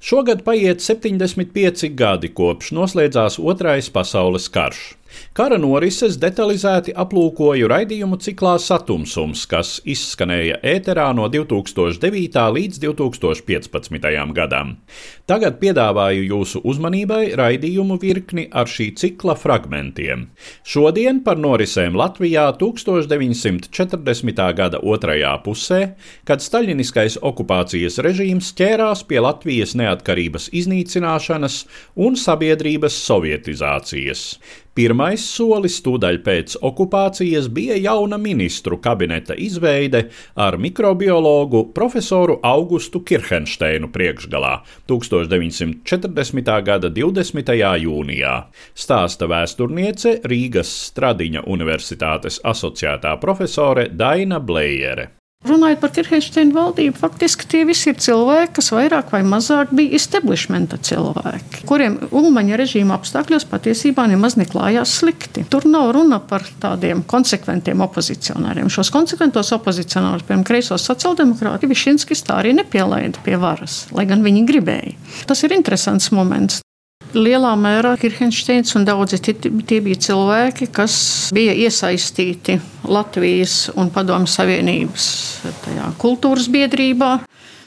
Šogad paiet 75 gadi kopš noslēdzās Otrais pasaules karš. Kara norises detalizēti aplūkoju raidījumu ciklā Satumsums, kas izskanēja ēterā no 2009. līdz 2015. gadam. Tagad piedāvāju jūsu uzmanībai raidījumu virkni ar šī cikla fragmentiem. Šodien par norisēm Latvijā 1940. gada otrajā pusē, kad staļiniskais okupācijas režīms ķērās pie Latvijas neatkarības iznīcināšanas un sabiedrības sovietizācijas. Pirmais solis tūdaļ pēc okupācijas bija jauna ministru kabineta izveide ar mikrobiologu profesoru Augustu Kirchensteinu priekšgalā 1940. gada 20. jūnijā. Stāsta vēsturniece Rīgas Stradiņa Universitātes asociētā profesore Daina Blējere. Runājot par Kirchsteina valdību, faktiski tie visi ir cilvēki, kas vairāk vai mazāk bija establishmenta cilvēki, kuriem Ulmaņa režīma apstākļos patiesībā nemaz neklājās slikti. Tur nav runa par tādiem konsekventiem opozicionāriem. Šos konsekventos opozicionārus, piemēram, kreisos sociāldemokrāti, Višinskis tā arī nepielaida pie varas, lai gan viņi gribēja. Tas ir interesants moments. Lielā mērā Kirchensteins un daudzi tie bija cilvēki, kas bija iesaistīti Latvijas un Padomju Savienības kultūras biedrībā,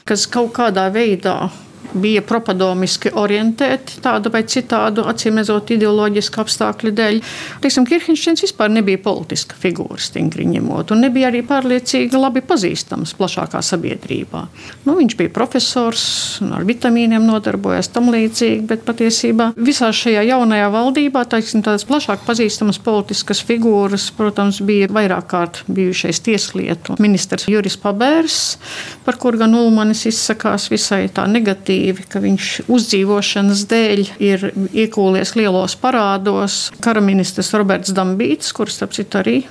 kas kaut kādā veidā bija propadomiski orientēti tādu vai citādu, acīm redzot, ideoloģisku apstākļu dēļ. Teiksim, Kirchensteins vispār nebija politiska figūra, stingri ņemot, un nebija arī pārliecīgi labi pazīstams plašākā sabiedrībā. Nu, viņš bija profesors, ar vitamīniem nodarbojās tam līdzīgi, bet patiesībā visā šajā jaunajā valdībā teiksim, tādas plašāk pazīstamas politiskas figūras, protams, bija vairāk kārt bijušais tieslietu ministrs Juris Pabērs, par kur gan Ulmanis izsakās visai tā negatīvi pozitīvi, ka viņš uzdzīvošanas dēļ ir iekūlies lielos parādos. Karaministrs Roberts Dambīts, kurš, starp citu, arī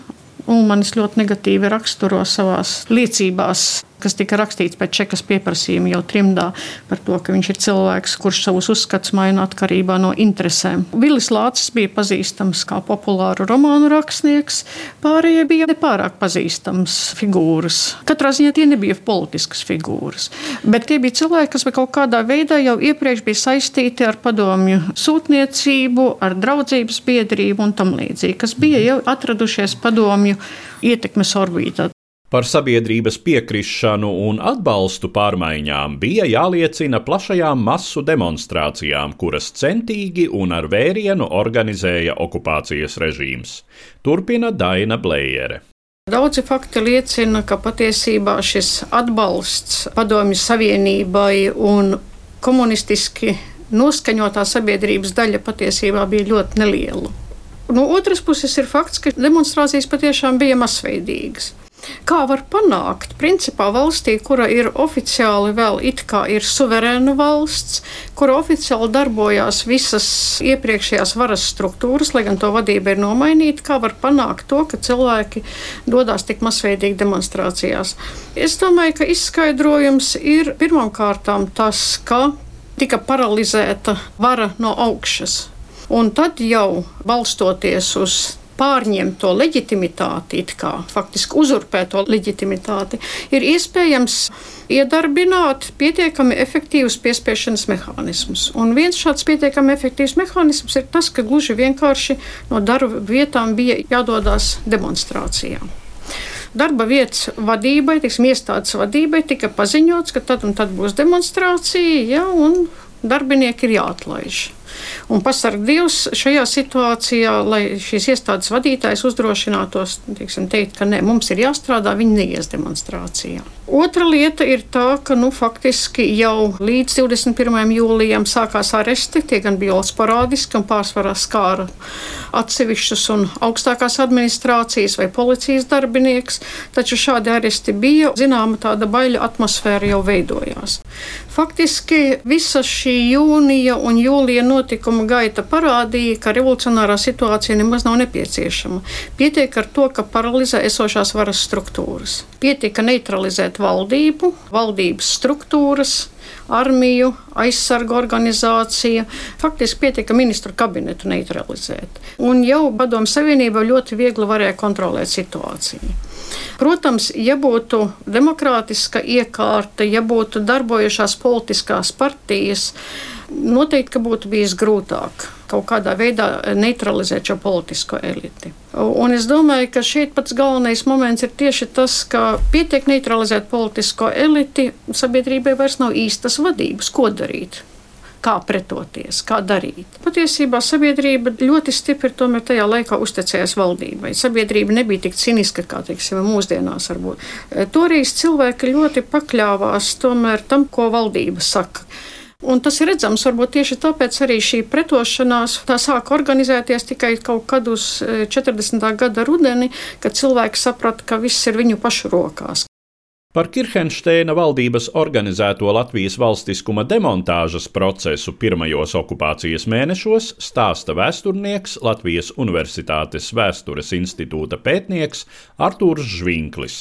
Ulmanis ļoti negatīvi raksturo savās liecībās kas tika rakstīts pēc čekas pieprasījuma jau trimdā par to, ka viņš ir cilvēks, kurš savus uzskatus maina atkarībā no interesēm. Vilis Lācis bija pazīstams kā populāru romānu rakstnieks, pārējie bija nepārāk pazīstams figūras. Katrā ziņā tie nebija politiskas figūras, bet tie bija cilvēki, kas kaut kādā veidā jau iepriekš bija saistīti ar padomju sūtniecību, ar draudzības biedrību un tam līdzīgi, kas bija jau atradušies padomju ietekmes orbītā. Par sabiedrības piekrišanu un atbalstu pārmaiņām bija jāliecina plašajām masu demonstrācijām, kuras centīgi un ar vērienu organizēja okupācijas režīms. Turpina Daina Blējere. Daudzi fakti liecina, ka patiesībā šis atbalsts Padomju Savienībai un komunistiski noskaņotā sabiedrības daļa patiesībā bija ļoti neliela. No otras puses ir fakts, ka demonstrācijas patiešām bija masveidīgas. Kā var panākt, principā valstī, kura ir oficiāli vēl it kā ir suverēna valsts, kura oficiāli darbojās visas iepriekšējās varas struktūras, lai gan to vadība ir nomainīta, kā var panākt to, ka cilvēki dodas tik masveidīgi demonstrācijās? Es domāju, ka izskaidrojums ir pirmkārt tas, ka tika paralizēta vara no augšas. Un tad jau balstoties uz pārņemt to leģitimitāti, kā faktiski uzurpēt to leģitimitāti, ir iespējams iedarbināt pietiekami efektīvus piespiešanas mehānismus. Un viens šāds pietiekami efektīvs mehānisms ir tas, ka gluži vienkārši no darba vietām bija jādodas demonstrācijām darba vietas vadībai, tiksim, iestādes vadībai tika paziņots, ka tad un tad būs demonstrācija, ja, un darbinieki ir jāatlaiž. Un pasarg Dievs šajā situācijā, lai šīs iestādes vadītājs uzdrošinātos teiksim, teikt, ka ne, mums ir jāstrādā, viņi neies demonstrācijā. Otra lieta ir tā, ka nu, faktiski jau līdz 21. jūlijam sākās aresti. Tie gan bija sporādiski un pārsvarā skāra atsevišķus un augstākās administrācijas vai policijas darbinieks, taču šādi aresti bija. Zināma tāda baila atmosfēra jau veidojās. Faktiski visa šī jūnija un jūlija notikuma gaita parādīja, ka revolucionārā situācija nemaz nav nepieciešama. Pietiek ar to, ka paralizē esošās varas struktūras. Pietiek neutralizēt valdību, valdības struktūras, armiju, aizsargu organizāciju. Faktiski pietika ministru kabinetu neutralizēt. Un jau Padomu Savienība ļoti viegli varēja kontrolēt situāciju. Protams, ja būtu demokrātiska iekārta, ja būtu darbojušās politiskās partijas, noteikti būtu bijis grūtāk kaut kādā veidā neutralizēt šo politisko eliti. Un es domāju, ka šeit pats galvenais moments ir tieši tas, ka pietiek neutralizēt politisko eliti, sabiedrībai vairs nav īstas vadības, ko darīt kā pretoties, kā darīt. Patiesībā sabiedrība ļoti stipri tomēr tajā laikā uzticējās valdībai. Sabiedrība nebija tik ciniska kā teiksim, mūsdienās. Varbūt. Toreiz cilvēki ļoti pakļāvās tomēr tam, ko valdība saka. Un tas ir redzams, varbūt tieši tāpēc arī šī pretošanās tā sāka organizēties tikai kaut kad uz 40. E, gada rudeni, kad cilvēki saprata, ka viss ir viņu pašu rokās. Par Kirchensteina valdības organizēto Latvijas valstiskuma demontāžas procesu pirmajos okupācijas mēnešos stāsta vēsturnieks Latvijas Universitātes Vēstures institūta pētnieks Artūrs Žvinklis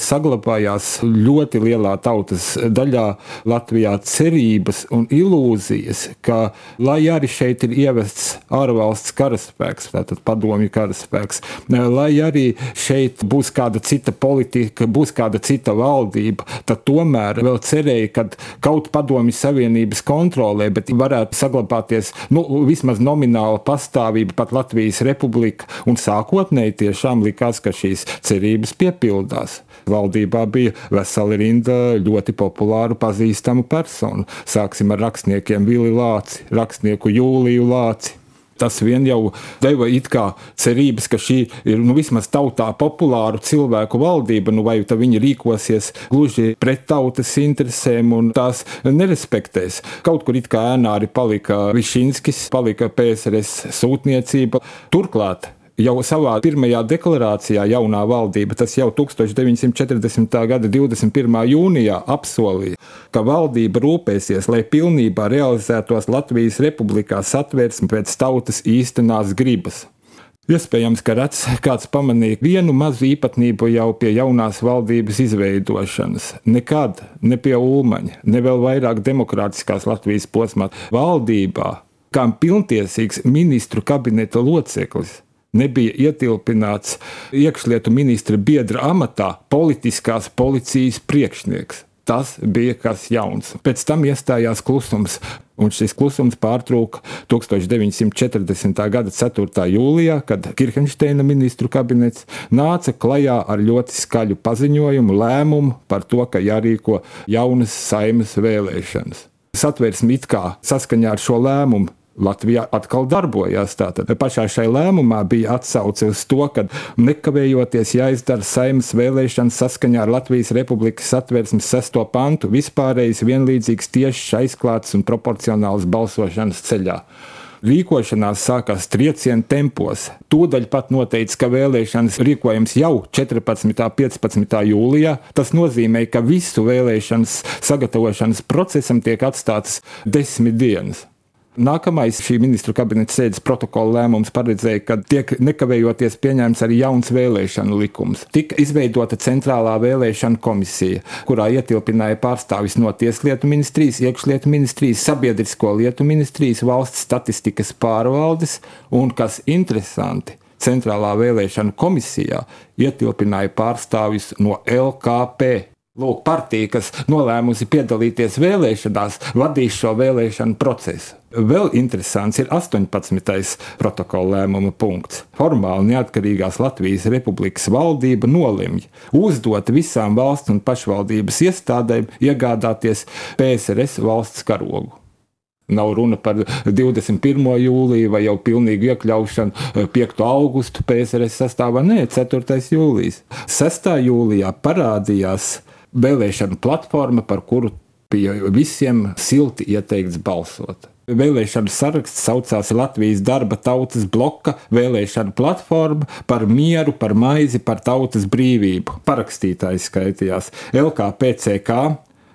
saglabājās ļoti lielā tautas daļā Latvijā cerības un ilūzijas, ka, lai arī šeit ir ievests ārvalsts karaspēks, tātad padomju karaspēks, lai arī šeit būs kāda cita politika, būs kāda cita valdība, tad tomēr vēl cerēja, ka kaut padomju savienības kontrolē, bet varētu saglabāties nu, vismaz nomināla pastāvība pat Latvijas republika, un sākotnēji tiešām likās, ka šīs cerības piepildās valdībā bija vesela rinda ļoti populāru, pazīstamu personu. Sāksim ar rakstniekiem Vili Lāci, rakstnieku Jūliju Lāci tas vien jau deva it kā cerības, ka šī ir nu, vismaz tautā populāra cilvēku valdība, nu, vai viņi rīkosies gluži pret tautas interesēm un tās nerespektēs. Kaut kur it kā ēnā arī palika Višinskis, palika PSRS sūtniecība. Turklāt jau savā pirmajā deklarācijā jaunā valdība, tas jau 1940. gada 21. jūnijā apsolīja, ka valdība rūpēsies, lai pilnībā realizētos Latvijas republikā satversme pēc tautas īstenās gribas. Iespējams, ka redzams, kāds pamanīja vienu mazu īpatnību jau pie jaunās valdības izveidošanas. Nekad, ne pie Ulmaņa, ne vēl vairāk demokrātiskās Latvijas posmā, valdībā, kā pilntiesīgs ministru kabineta loceklis, nebija ietilpināts iekšlietu ministra biedra amatā politiskās policijas priekšnieks. Tas bija kas jauns. Pēc tam iestājās klusums, un šis klusums pārtrūka 1940. gada 4. jūlijā, kad Kirchensteina ministru kabinets nāca klajā ar ļoti skaļu paziņojumu, lēmumu par to, ka jārīko jaunas saimas vēlēšanas. Satversme it kā saskaņā ar šo lēmumu Latvijā atkal darbojās. Tātad pašā šai lēmumā bija atsauce uz to, ka nekavējoties jāizdara saimnes vēlēšanas saskaņā ar Latvijas Republikas satversmes sesto pantu vispārējais, vienlīdzīgs, tiešs, aizklāts un proporcionāls balsošanas ceļā. Rīkošanās sākās trieciena tempos. Tūdaļ pat noteica, ka vēlēšanas rīkojams jau 14. un 15. jūlijā. Tas nozīmē, ka visu vēlēšanas sagatavošanas procesam tiek atstātas desmit dienas. Nākamais šī ministru kabineta sēdes protokola lēmums paredzēja, ka tiek nekavējoties pieņemts arī jauns vēlēšanu likums. Tika izveidota centrālā vēlēšana komisija, kurā ietilpināja pārstāvis no Tieslietu ministrijas, iekšlietu ministrijas, sabiedrisko lietu ministrijas, valsts statistikas pārvaldes un, kas interesanti, centrālā vēlēšana komisijā ietilpināja pārstāvis no LKP. Lūk, partija, kas nolēmusi piedalīties vēlēšanās, vadīs šo vēlēšanu procesu. Vēl interesants ir 18. protokola lēmuma punkts. Formāli neatkarīgās Latvijas Republikas valdība nolemj uzdot visām valsts un pašvaldības iestādēm iegādāties PSRS valsts karogu. Nav runa par 21. jūliju vai jau pilnīgu iekļaušanu 5. augustu PSRS sastāvā. Nē, 4. jūlijas. 6. jūlijā parādījās vēlēšana platforma, par kuru bija visiem silti ieteikts balsot. Vēlēšanu saraksts saucās Latvijas darba tautas bloka vēlēšana platforma par mieru, par maizi, par tautas brīvību. Parakstītājs skaitījās LKPCK,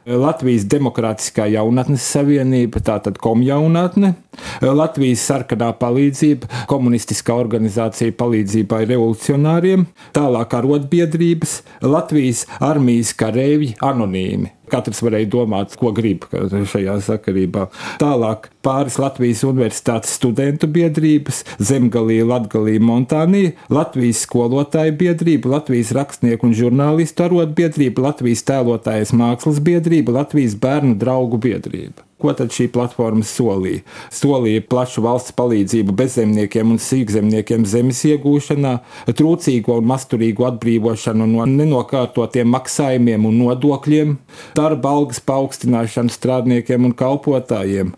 Latvijas Demokrātiskā jaunatnes savienība, tātad komjaunatne, Latvijas sarkanā palīdzība, komunistiskā organizācija palīdzībai revolucionāriem, tālāk arotbiedrības, Latvijas armijas kareivji anonīmi. Katrs varēja domāt, ko grib šajā sakarībā. Tālāk pāris Latvijas Universitātes studentu biedrības, Zemgalija, Latgalija, Montānija, Latvijas skolotāju biedrība, Latvijas rakstnieku un žurnālistu arotbiedrība, Latvijas tēlotājas mākslas biedrība, Latvijas bērnu draugu biedrība. Ko tad šī platforma solīja? Solīja plašu valsts palīdzību bezzemniekiem un sīkzemniekiem zemes iegūšanā, trūcīgo un masturīgo atbrīvošanu no nenokārtotiem maksājumiem un nodokļiem, darba algas paaugstināšanu strādniekiem un kalpotājiem,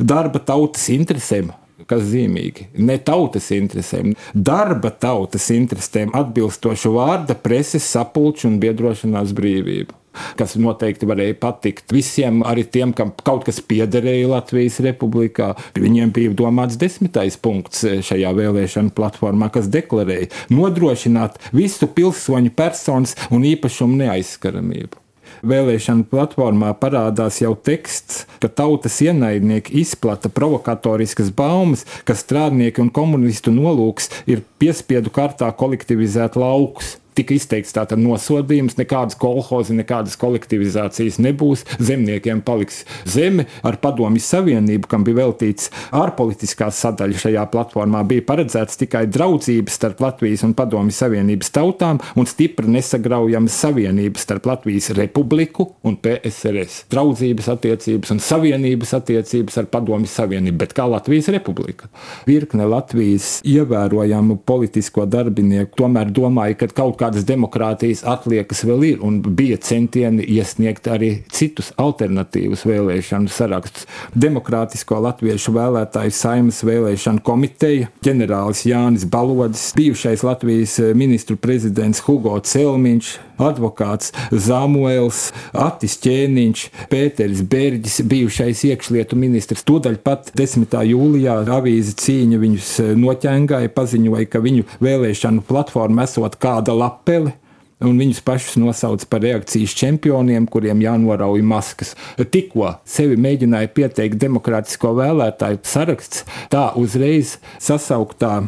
darba tautas interesēm, kas zīmīgi. Ne tautas interesēm, darba tautas interesēm atbilstošu vārda, preses, sapulču un biedrošanās brīvību kas noteikti varēja patikt visiem, arī tiem, kam kaut kas piederēja Latvijas republikā. Viņiem bija domāts desmitais punkts šajā vēlēšana platformā, kas deklarēja nodrošināt visu pilsoņu personas un īpašumu neaizskaramību. Vēlēšana platformā parādās jau teksts, ka tautas ienaidnieki izplata provokatoriskas baumas, ka strādnieki un komunistu nolūks ir piespiedu kārtā kolektivizēt laukus tika izteikts tātad nosodījums, nekādas kolhozi, nekādas kolektivizācijas nebūs, zemniekiem paliks zeme ar padomju savienību, kam bija veltīts ārpolitiskā sadaļa šajā platformā, bija paredzēts tikai draudzības starp Latvijas un padomju savienības tautām un stipra nesagraujama savienība starp Latvijas republiku un PSRS. Draudzības attiecības un savienības attiecības ar padomju savienību, bet kā Latvijas republika. Virkne Latvijas ievērojamu politisko darbinieku tomēr domāja, ka kaut kādas demokrātijas atliekas vēl ir, un bija centieni iesniegt arī citus alternatīvus vēlēšanu sarakstus. Demokrātisko latviešu vēlētāju saimas vēlēšanu komiteja, ģenerālis Jānis Balodis, bijušais Latvijas ministru prezidents Hugo Celmiņš, advokāts Zamuēls, Atis Ķēniņš, Pēteris Bērģis, bijušais iekšlietu ministrs. Tūdaļ pat 10. jūlijā avīze cīņa viņus noķēngāja, paziņoja, ka viņu vēlēšanu platforma esot kāda lapele un viņus pašus nosauca par reakcijas čempioniem, kuriem jānorauj maskas. Tikko sevi mēģināja pieteikt demokrātisko vēlētāju saraksts, tā uzreiz sasauktā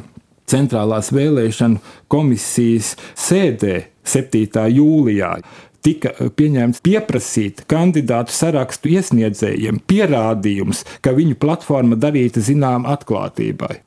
centrālās vēlēšanu komisijas sēdē 7. jūlijā tika pieņemts pieprasīt kandidātu sarakstu iesniedzējiem pierādījums, ka viņu platforma darīta zinām atklātībai.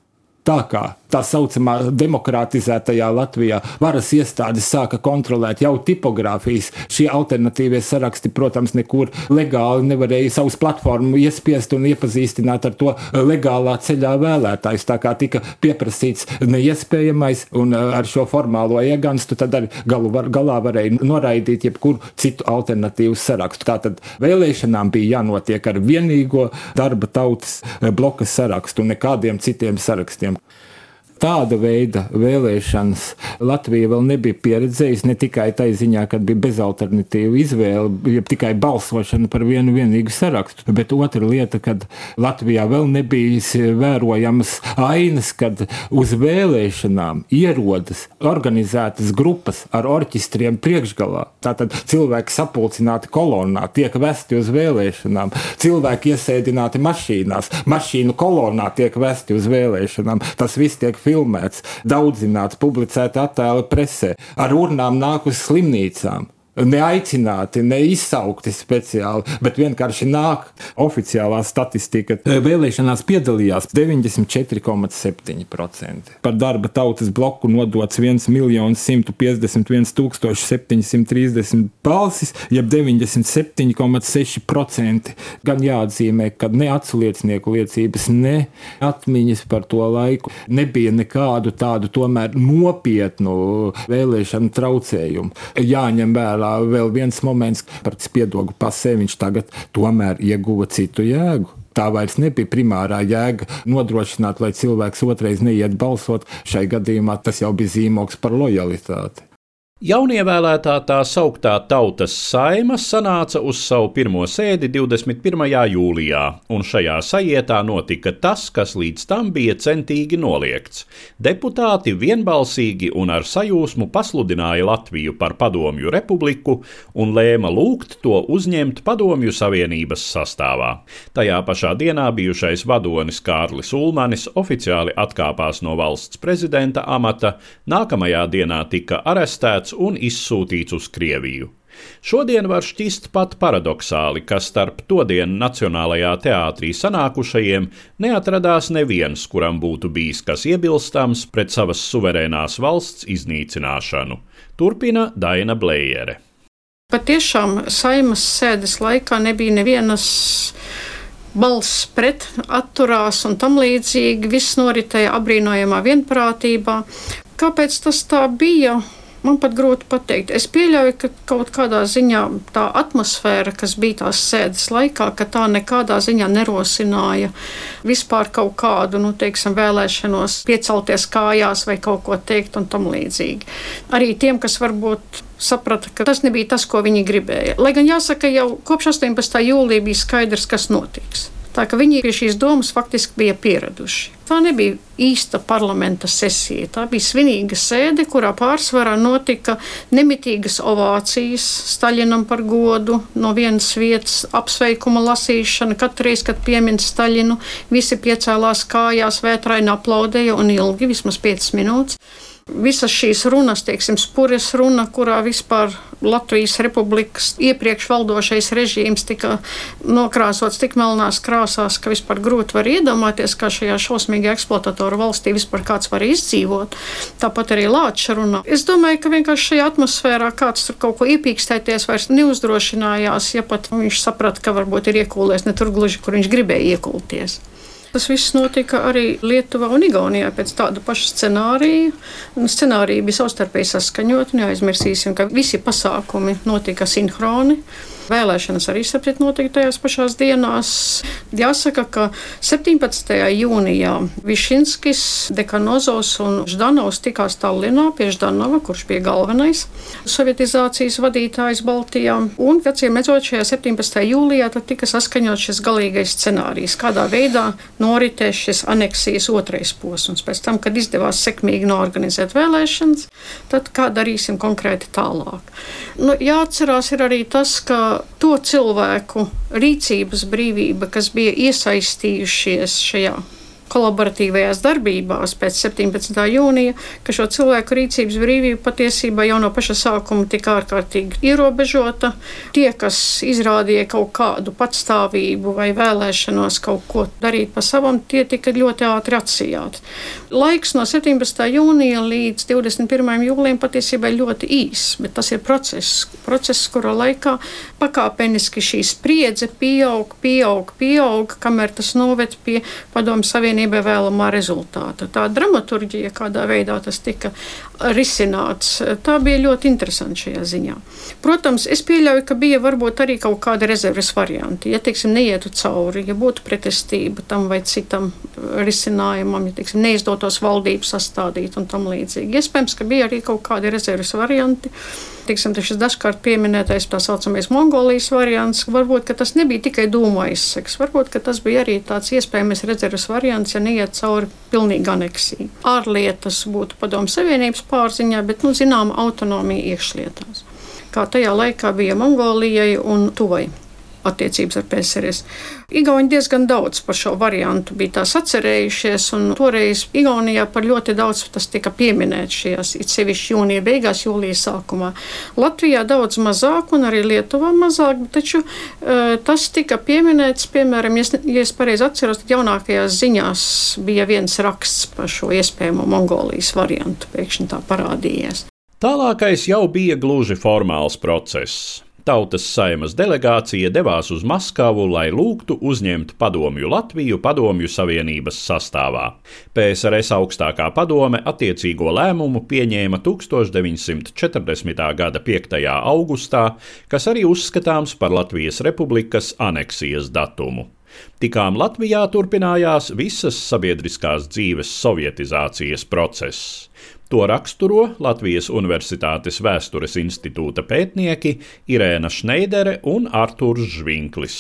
Tā kā tā saucamā demokratizētajā Latvijā varas iestādes sāka kontrolēt jau tipogrāfijas. Šie alternatīvie saraksti, protams, nekur legāli nevarēja savus platformu iespiest un iepazīstināt ar to legālā ceļā vēlētājus. Tā kā tika pieprasīts neiespējamais un uh, ar šo formālo ieganstu, tad arī galu var, galā varēja noraidīt jebkuru citu alternatīvu sarakstu. Tātad vēlēšanām bija jānotiek ar vienīgo darba tautas uh, bloka sarakstu un nekādiem citiem sarakstiem. Tāda veida vēlēšanas Latvija vēl nebija pieredzējusi ne tikai tā ziņā, ka bija bezalternatīva izvēle, jeb tikai balsošana par vienu vienīgu sarakstu, bet otra lieta, kad Latvijā vēl nebija vērojamas ainas, kad uz vēlēšanām ierodas organizētas grupas ar orķestriem priekšgalā. Tātad cilvēki sapulcināti kolonnā, tiek vesti uz vēlēšanām, cilvēki iesēdināti mašīnās, mašīnu kolonnā tiek vesti uz vēlēšanām. Tas viss tiek filmēts, daudzināts, publicēts attēli presē, ar urnām nāk uz slimnīcām neaicināti, neizsaukti speciāli, bet vienkārši nāk oficiālā statistika. Vēlēšanās piedalījās 94,7%. Par darba tautas bloku nodots 1 151 730 balsis, jeb 97,6%. Gan jāatzīmē, ka ne atsliecinieku liecības, ne atmiņas par to laiku nebija nekādu tādu tomēr nopietnu vēlēšanu traucējumu. Jāņem vērā vēl viens moments par spiedogu pasē, viņš tagad tomēr ieguva citu jēgu. tā vairs nebija primārā jēga nodrošināt, lai cilvēks otrais neiet balsot. Šai gadījumā tas jau bija zīmoks par lojalitāti. Jaunievēlētā tā sauktā tautas saima sanāca uz savu pirmo sēdi 21. jūlijā, un šajā sajietā notika tas, kas līdz tam bija centīgi noliegts. Deputāti vienbalsīgi un ar sajūsmu pasludināja Latviju par padomju republiku un lēma lūgt to uzņemt padomju savienības sastāvā. Tajā pašā dienā bijušais vadonis Kārlis Ulmanis oficiāli atkāpās no valsts prezidenta amata, nākamajā dienā tika arestēts un izsūtīts uz Krieviju. Šodien var šķist pat paradoxāli, ka starp todienu Nacionālajā teātrī sanākušajiem neatradās neviens, kuram būtu bijis kas iebilstams pret savas suverēnās valsts iznīcināšanu. Turpina Daina Blējere. Patiešām saimas sēdes laikā nebija nevienas balss pret, atturās un tam līdzīgi. Viss noritēja apbrīnojamā vienprātībā. Kāpēc tas tā bija? Man pat grūti pateikt. Es pieļauju, ka kaut kādā ziņā tā atmosfēra, kas bija tās sēdes laikā, ka tā nekādā ziņā nerosināja vispār kaut kādu, nu, teiksim, vēlēšanos piecelties kājās vai kaut ko teikt un tam līdzīgi. Arī tiem, kas varbūt saprata, ka tas nebija tas, ko viņi gribēja. Lai gan jāsaka, jau kopš 18. jūlija bija skaidrs, kas notiks. Tā ka viņi pie šīs domas faktiski bija pieraduši. Tā nebija īsta parlamenta sesija. Tā bija svinīga sēde, kurā pārsvarā notika nemitīgas ovācijas Staļinam par godu, no vienas vietas apsveikuma lasīšana. Katru reizi, kad piemin Staļinu, visi piecēlās kājās, vētraini aplaudēja un ilgi, vismaz 5 minūtes. Visas šīs runas, teiksim, spures runa, kurā vispār Latvijas republikas iepriekš valdošais režīms tika nokrāsots tik melnās krāsās, ka vispār grūti var iedomāties, kā šajā šausmīgā eksploatatoru valstī vispār kāds var izdzīvot. Tāpat arī Lāča runa. Es domāju, ka vienkārši šajā atmosfērā kāds tur kaut ko iepīkstēties vairs neuzdrošinājās, ja pat viņš saprata, ka varbūt ir iekūlēs ne tur gluži, kur viņš gribēja iekulties. Tas viss notika arī Lietuvā un Igaunijā pēc tāda paša scenārija. Scenārija bija savstarpēji saskaņota. Neaizmirsīsim, ka visi pasākumi notika sinhroni. Vēlēšanas arī saprat notika tajās pašās dienās. Jāsaka, ka 17. jūnijā Višinskis, Dekanozos un Ždanovs tikās Tallinā pie Ždanova, kurš bija galvenais sovietizācijas vadītājs Baltijā. Un, acīm redzot, šajā 17. jūlijā tika saskaņots šis galīgais scenārijs, kādā veidā noritēs šis aneksijas otrais posms. Pēc tam, kad izdevās sekmīgi norganizēt vēlēšanas, tad kā darīsim konkrēti tālāk. Nu, jāatcerās arī tas, ka to cilvēku rīcības brīvība, kas bija iesaistījušies šajā kolaboratīvajās darbībās pēc 17. jūnija, ka šo cilvēku rīcības brīvība patiesībā jau no paša sākuma tika ārkārtīgi ierobežota. Tie, kas izrādīja kaut kādu patstāvību vai vēlēšanos kaut ko darīt pa savam, tie tika ļoti ātri atsijāti. Laiks no 17. jūnija līdz 21. jūlijam patiesībā ir ļoti īss, bet tas ir process, process kura laikā pakāpeniski šī spriedze pieaug, pieaug, pieaug, kamēr tas noved pie Padomu Savienības Savienībai vēlamā rezultāta. Tā dramaturgija, kādā veidā tas tika risināts, tā bija ļoti interesanti šajā ziņā. Protams, es pieļauju, ka bija varbūt arī kaut kāda rezerves varianti. Ja, teiksim, neietu cauri, ja būtu pretestība tam vai citam risinājumam, ja, teiksim, neizdotos valdību sastādīt un tam līdzīgi. Iespējams, ka bija arī kaut kādi rezerves varianti. Teiksim, šis dažkārt pieminētais tā saucamais Mongolijas variants, varbūt tas nebija tikai dūmu aizseks, varbūt tas bija arī tāds iespējams rezerves variants, ja neiet cauri pilnīgi aneksija. Ārlietas būtu padomu savienības pārziņā, bet, nu, zināma autonomija iekšlietās. Kā tajā laikā bija Mongolijai un Tuvai attiecības ar PSRS. Igauni diezgan daudz par šo variantu bija tās atcerējušies, un toreiz Igaunijā par ļoti daudz tas tika pieminēts šajās, it sevišķi jūnija beigās, jūlijas sākumā. Latvijā daudz mazāk, un arī Lietuvā mazāk, taču uh, tas tika pieminēts, piemēram, ja, ja es pareizi atceros, tad jaunākajās ziņās bija viens raksts par šo iespējamo Mongolijas variantu, pēkšņi tā parādījies. Tālākais jau bija gluži formāls process. Tautas saimas delegācija devās uz Maskavu, lai lūgtu uzņemt padomju Latviju padomju savienības sastāvā. PSRS augstākā padome attiecīgo lēmumu pieņēma 1940. gada 5. augustā, kas arī uzskatāms par Latvijas republikas aneksijas datumu. Tikām Latvijā turpinājās visas sabiedriskās dzīves sovietizācijas process. To raksturo Latvijas Universitātes Vēstures institūta pētnieki Irēna Šneidere un Artūrs Žvinklis.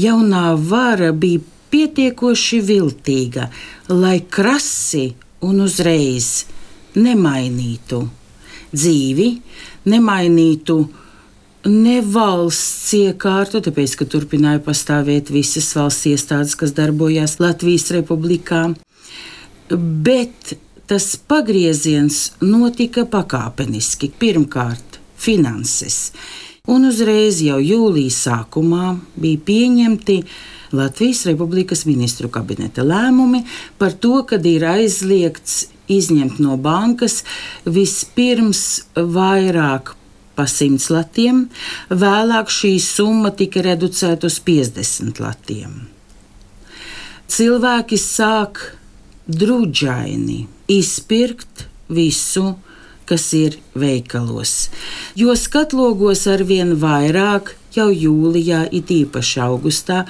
Jaunā vara bija pietiekoši viltīga, lai krasi un uzreiz nemainītu dzīvi, nemainītu ne valsts iekārtu, tāpēc, ka turpināja pastāvēt visas valsts iestādes, kas darbojās Latvijas republikā, bet tas pagrieziens notika pakāpeniski. Pirmkārt, finanses. Un uzreiz jau jūlijā sākumā bija pieņemti Latvijas Republikas ministru kabineta lēmumi par to, ka ir aizliegts izņemt no bankas vispirms vairāk pa 100 latiem, vēlāk šī summa tika reducēta uz 50 latiem. Cilvēki sāk drudžaini izpirkt visu, kas ir veikalos, jo skatlogos ar vien vairāk jau jūlijā, it īpaši augustā,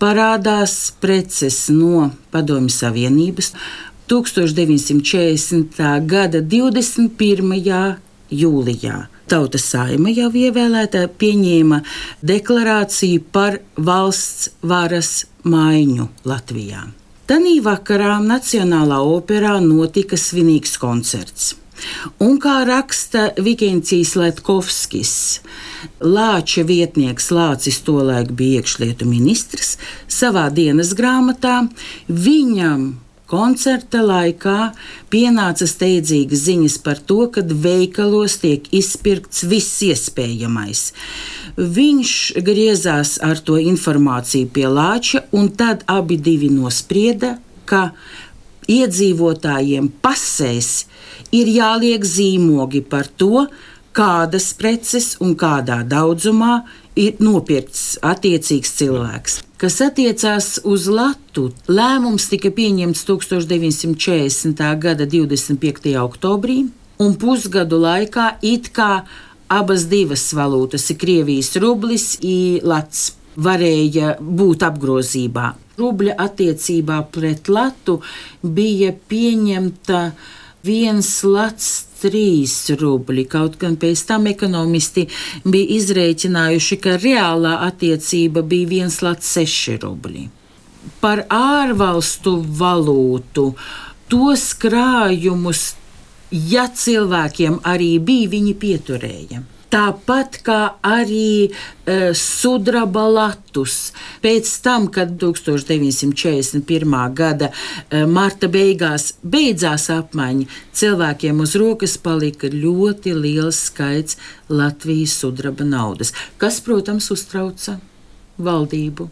parādās preces no Padomju Savienības 1940. gada 21. jūlijā Tautas saima jau ievēlēta pieņēma deklarāciju par valsts varas maiņu Latvijā. Tanī vakarā Nacionālā operā notika svinīgs koncerts. Un kā raksta Vikensijas Latkovskis, Lāča vietnieks Lācis tolaik bija iekšlietu ministrs, savā dienas grāmatā viņam Koncerta laikā pienāca steidzīgas ziņas par to, ka veikalos tiek izpirkts viss iespējamais. Viņš griezās ar to informāciju pie Lāča, un tad abi nosprieda, ka iedzīvotājiem pasēs ir jāliek zīmogi par to, kādas preces un kādā daudzumā ir nopirkts attiecīgs cilvēks. Kas attiecās uz Latu, lēmums tika pieņemts 1940. gada 25. oktobrī, un pusgadu laikā it kā abas divas valūtas, Krievijas rublis un Lats, varēja būt apgrozībā. Rubļa attiecībā pret Latu bija pieņemta viens lats trīs rubļi. Kaut gan pēc tam ekonomisti bija izrēķinājuši, ka reālā attiecība bija viens lats seši rubļi. Par ārvalstu valūtu tos krājumus, ja cilvēkiem arī bija, viņi pieturēja. Tāpat kā arī uh, sudraba latus. Pēc tam, kad 1941. gada uh, marta beigās beidzās apmaiņa, cilvēkiem uz rokas palika ļoti liels skaits Latvijas sudraba naudas, kas, protams, uztrauca valdību.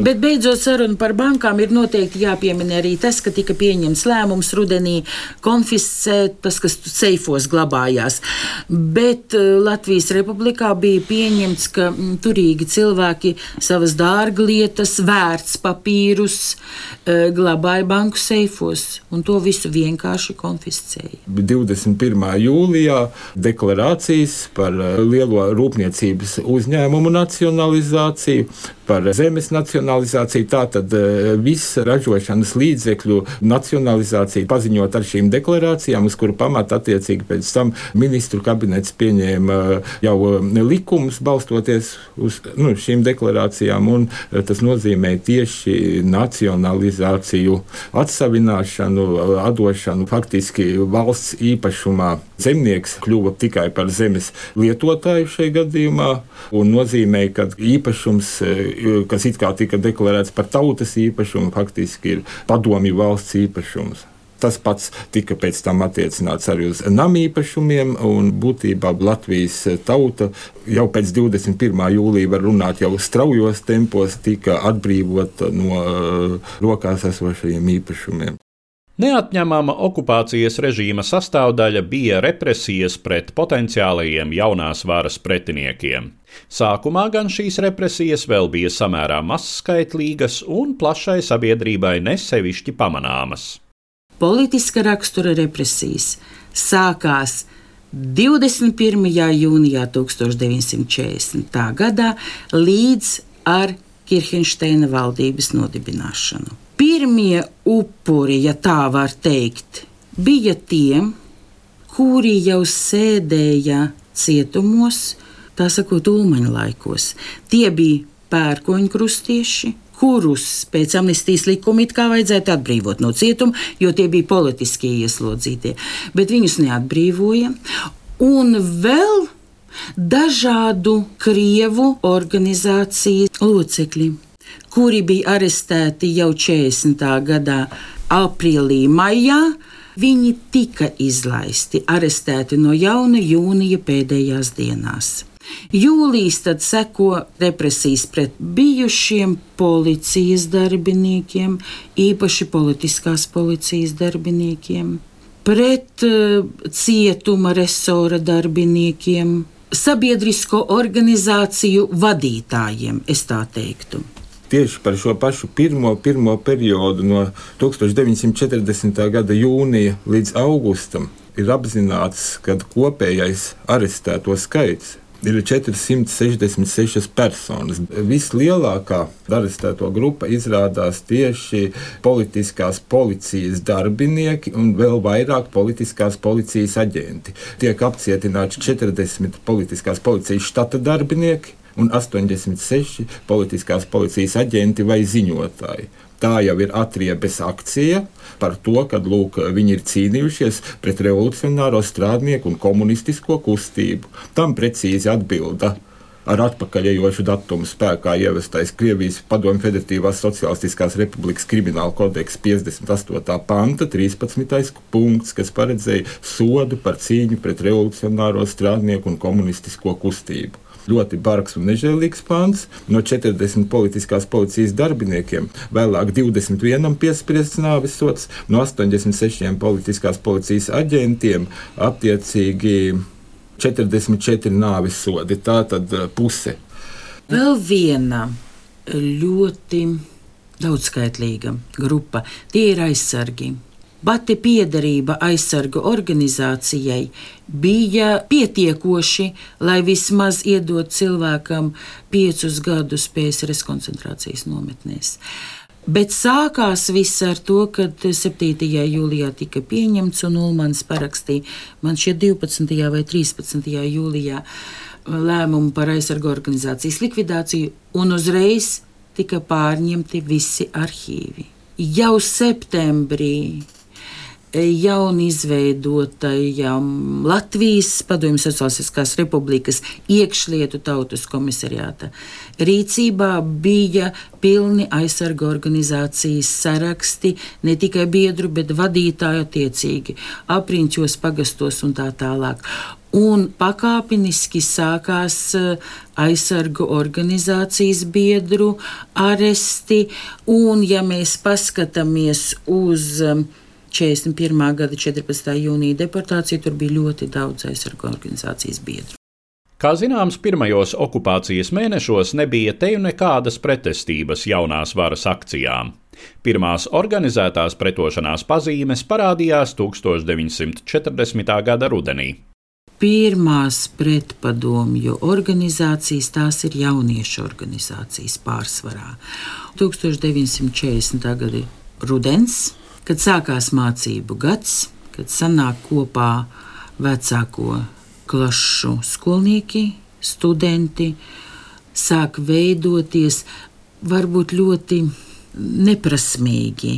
Bet beidzot sarunu par bankām ir noteikti jāpiemina arī tas, ka tika pieņemts lēmums rudenī konfiscēt tas, kas seifos glabājās. Bet eh, Latvijas republikā bija pieņemts, ka mm, turīgi cilvēki savas dārglietas, vērts papīrus eh, glabāja banku seifos, un to visu vienkārši konfiscēja. 21. jūlijā deklarācijas par eh, lielo rūpniecības uzņēmumu nacionalizāciju, par zemes nacionalizāciju nacionalizācija, tātad e, visa ražošanas līdzekļu nacionalizācija paziņot ar šīm deklarācijām, uz kuru pamata attiecīgi pēc tam ministru kabinets pieņēma e, jau e, likumus balstoties uz nu, šīm deklarācijām, un tas nozīmē tieši nacionalizāciju, atsavināšanu, atdošanu faktiski valsts īpašumā. Zemnieks kļuva tikai par zemes lietotāju šajā gadījumā, un nozīmē, ka īpašums, kas it kā tika tika deklarēts par tautas īpašumu, faktiski ir padomju valsts īpašums. Tas pats tika pēc tam attiecināts arī uz nama īpašumiem, un būtībā Latvijas tauta jau pēc 21. jūlija var runāt jau straujos tempos, tika atbrīvota no uh, rokās esošajiem īpašumiem. Neatņemama okupācijas režīma sastāvdaļa bija represijas pret potenciālajiem jaunās varas pretiniekiem. Sākumā gan šīs represijas vēl bija samērā mazskaitlīgas un plašai sabiedrībai nesevišķi pamanāmas. Politiska rakstura represijas sākās 21. jūnijā 1940. gadā līdz ar Kirchensteina valdības nodibināšanu. Pirmie upuri, ja tā var teikt, bija tiem, kuri jau sēdēja cietumos, tā sakot, ulmaņa laikos. Tie bija pērkoņkrustieši, kurus pēc amnestijas likuma it kā vajadzētu atbrīvot no cietuma, jo tie bija politiskie ieslodzītie. Bet viņus neatbrīvoja. Un vēl dažādu krievu organizāciju locekļi, kuri bija arestēti jau 40. gadā, aprīlī, maijā. Viņi tika izlaisti, arestēti no jauna jūnija pēdējās dienās. Jūlijas tad seko represijas pret bijušiem policijas darbiniekiem, īpaši politiskās policijas darbiniekiem, pret uh, cietuma resora darbiniekiem, sabiedrisko organizāciju vadītājiem, es tā teiktu tieši par šo pašu pirmo, pirmo periodu, no 1940. gada jūnija līdz augustam, ir apzināts, ka kopējais arestēto skaits ir 466 personas. Vislielākā arestēto grupa izrādās tieši politiskās policijas darbinieki un vēl vairāk politiskās policijas aģenti. Tiek apcietināti 40 politiskās policijas štata darbinieki un 86 politiskās policijas aģenti vai ziņotāji. Tā jau ir atriebes akcija par to, ka lūk, viņi ir cīnījušies pret revolucionāro strādnieku un komunistisko kustību. Tam precīzi atbilda ar atpakaļejošu datumu spēkā ievestais Krievijas Padomju Federatīvās Socialistiskās Republikas krimināla kodeksa 58. panta 13. punkts, kas paredzēja sodu par cīņu pret revolucionāro strādnieku un komunistisko kustību ļoti bargs un nežēlīgs pāns. No 40 politiskās policijas darbiniekiem vēlāk 21 piespriests nāves sots, no 86 politiskās policijas aģentiem attiecīgi 44 nāves sodi. Tā tad eh, puse. Vēl viena ļoti daudzskaitlīga grupa - tie ir aizsargi. Pati piederība aizsargu organizācijai bija pietiekoši, lai vismaz iedot cilvēkam piecus gadus PSRS koncentrācijas nometnēs. Bet sākās viss ar to, kad 7. jūlijā tika pieņemts un Ulmans parakstīja man šie 12. vai 13. jūlijā lēmumu par aizsargu organizācijas likvidāciju, un uzreiz tika pārņemti visi arhīvi. Jau septembrī jaunizveidotajam Latvijas Padomju Socialistiskās Republikas iekšlietu tautas komisariāta rīcībā bija pilni aizsarga organizācijas saraksti, ne tikai biedru, bet vadītāju attiecīgi, apriņķos, pagastos un tā tālāk. Un pakāpeniski sākās eh, aizsargu organizācijas biedru aresti, un ja mēs paskatāmies uz uh, 41. gada 14. jūnija deportācija, tur bija ļoti daudz aizsargu organizācijas biedru. Kā zināms, pirmajos okupācijas mēnešos nebija te nekādas pretestības jaunās varas akcijām. Pirmās organizētās pretošanās pazīmes parādījās 1940. gada rudenī. Pirmās pretpadomju organizācijas tās ir jauniešu organizācijas pārsvarā. 1940. gada rudens kad sākās mācību gads, kad sanāk kopā vecāko klašu skolnieki, studenti, sāk veidoties varbūt ļoti neprasmīgi,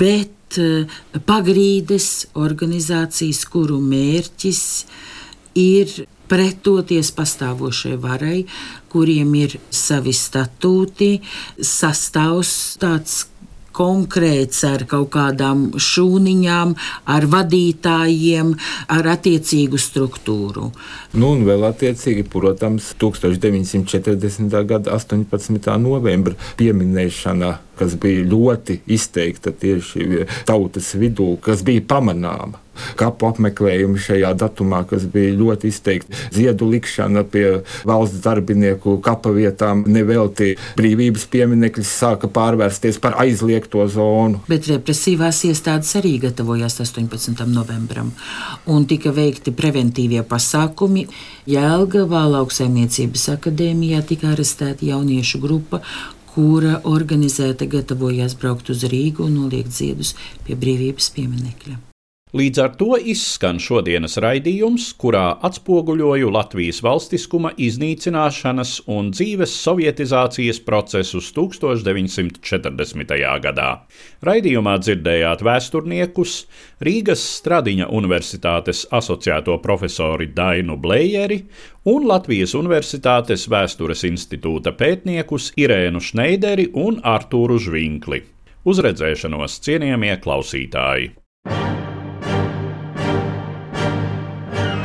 bet eh, pagrīdes organizācijas, kuru mērķis ir pretoties pastāvošai varai, kuriem ir savi statūti, sastāvs tāds konkrēts ar kaut kādām šūniņām, ar vadītājiem, ar attiecīgu struktūru. Nu, un vēl attiecīgi, protams, 1940. gada 18. novembra pieminēšana kas bija ļoti izteikta tieši tautas vidū, kas bija pamanāma kapu apmeklējumi šajā datumā, kas bija ļoti izteikti. Ziedu likšana pie valsts darbinieku kapa vietām nevelti brīvības piemineklis sāka pārvērsties par aizliegto zonu. Bet represīvās iestādes arī gatavojās 18. novembram un tika veikti preventīvie pasākumi. Jēlgavā lauksaimniecības akadēmijā tika arestēta jauniešu grupa, kura organizēta gatavojās braukt uz Rīgu un noliegt ziedus pie brīvības pieminekļa. Līdz ar to izskan šodienas raidījums, kurā atspoguļoju Latvijas valstiskuma iznīcināšanas un dzīves sovietizācijas procesus 1940. gadā. Raidījumā dzirdējāt vēsturniekus Rīgas Stradiņa Universitātes asociēto profesori Dainu Blējeri un Latvijas Universitātes Vēstures institūta pētniekus Irēnu Šneideri un Artūru Žvinkli. Uz redzēšanos, cienījamie klausītāji!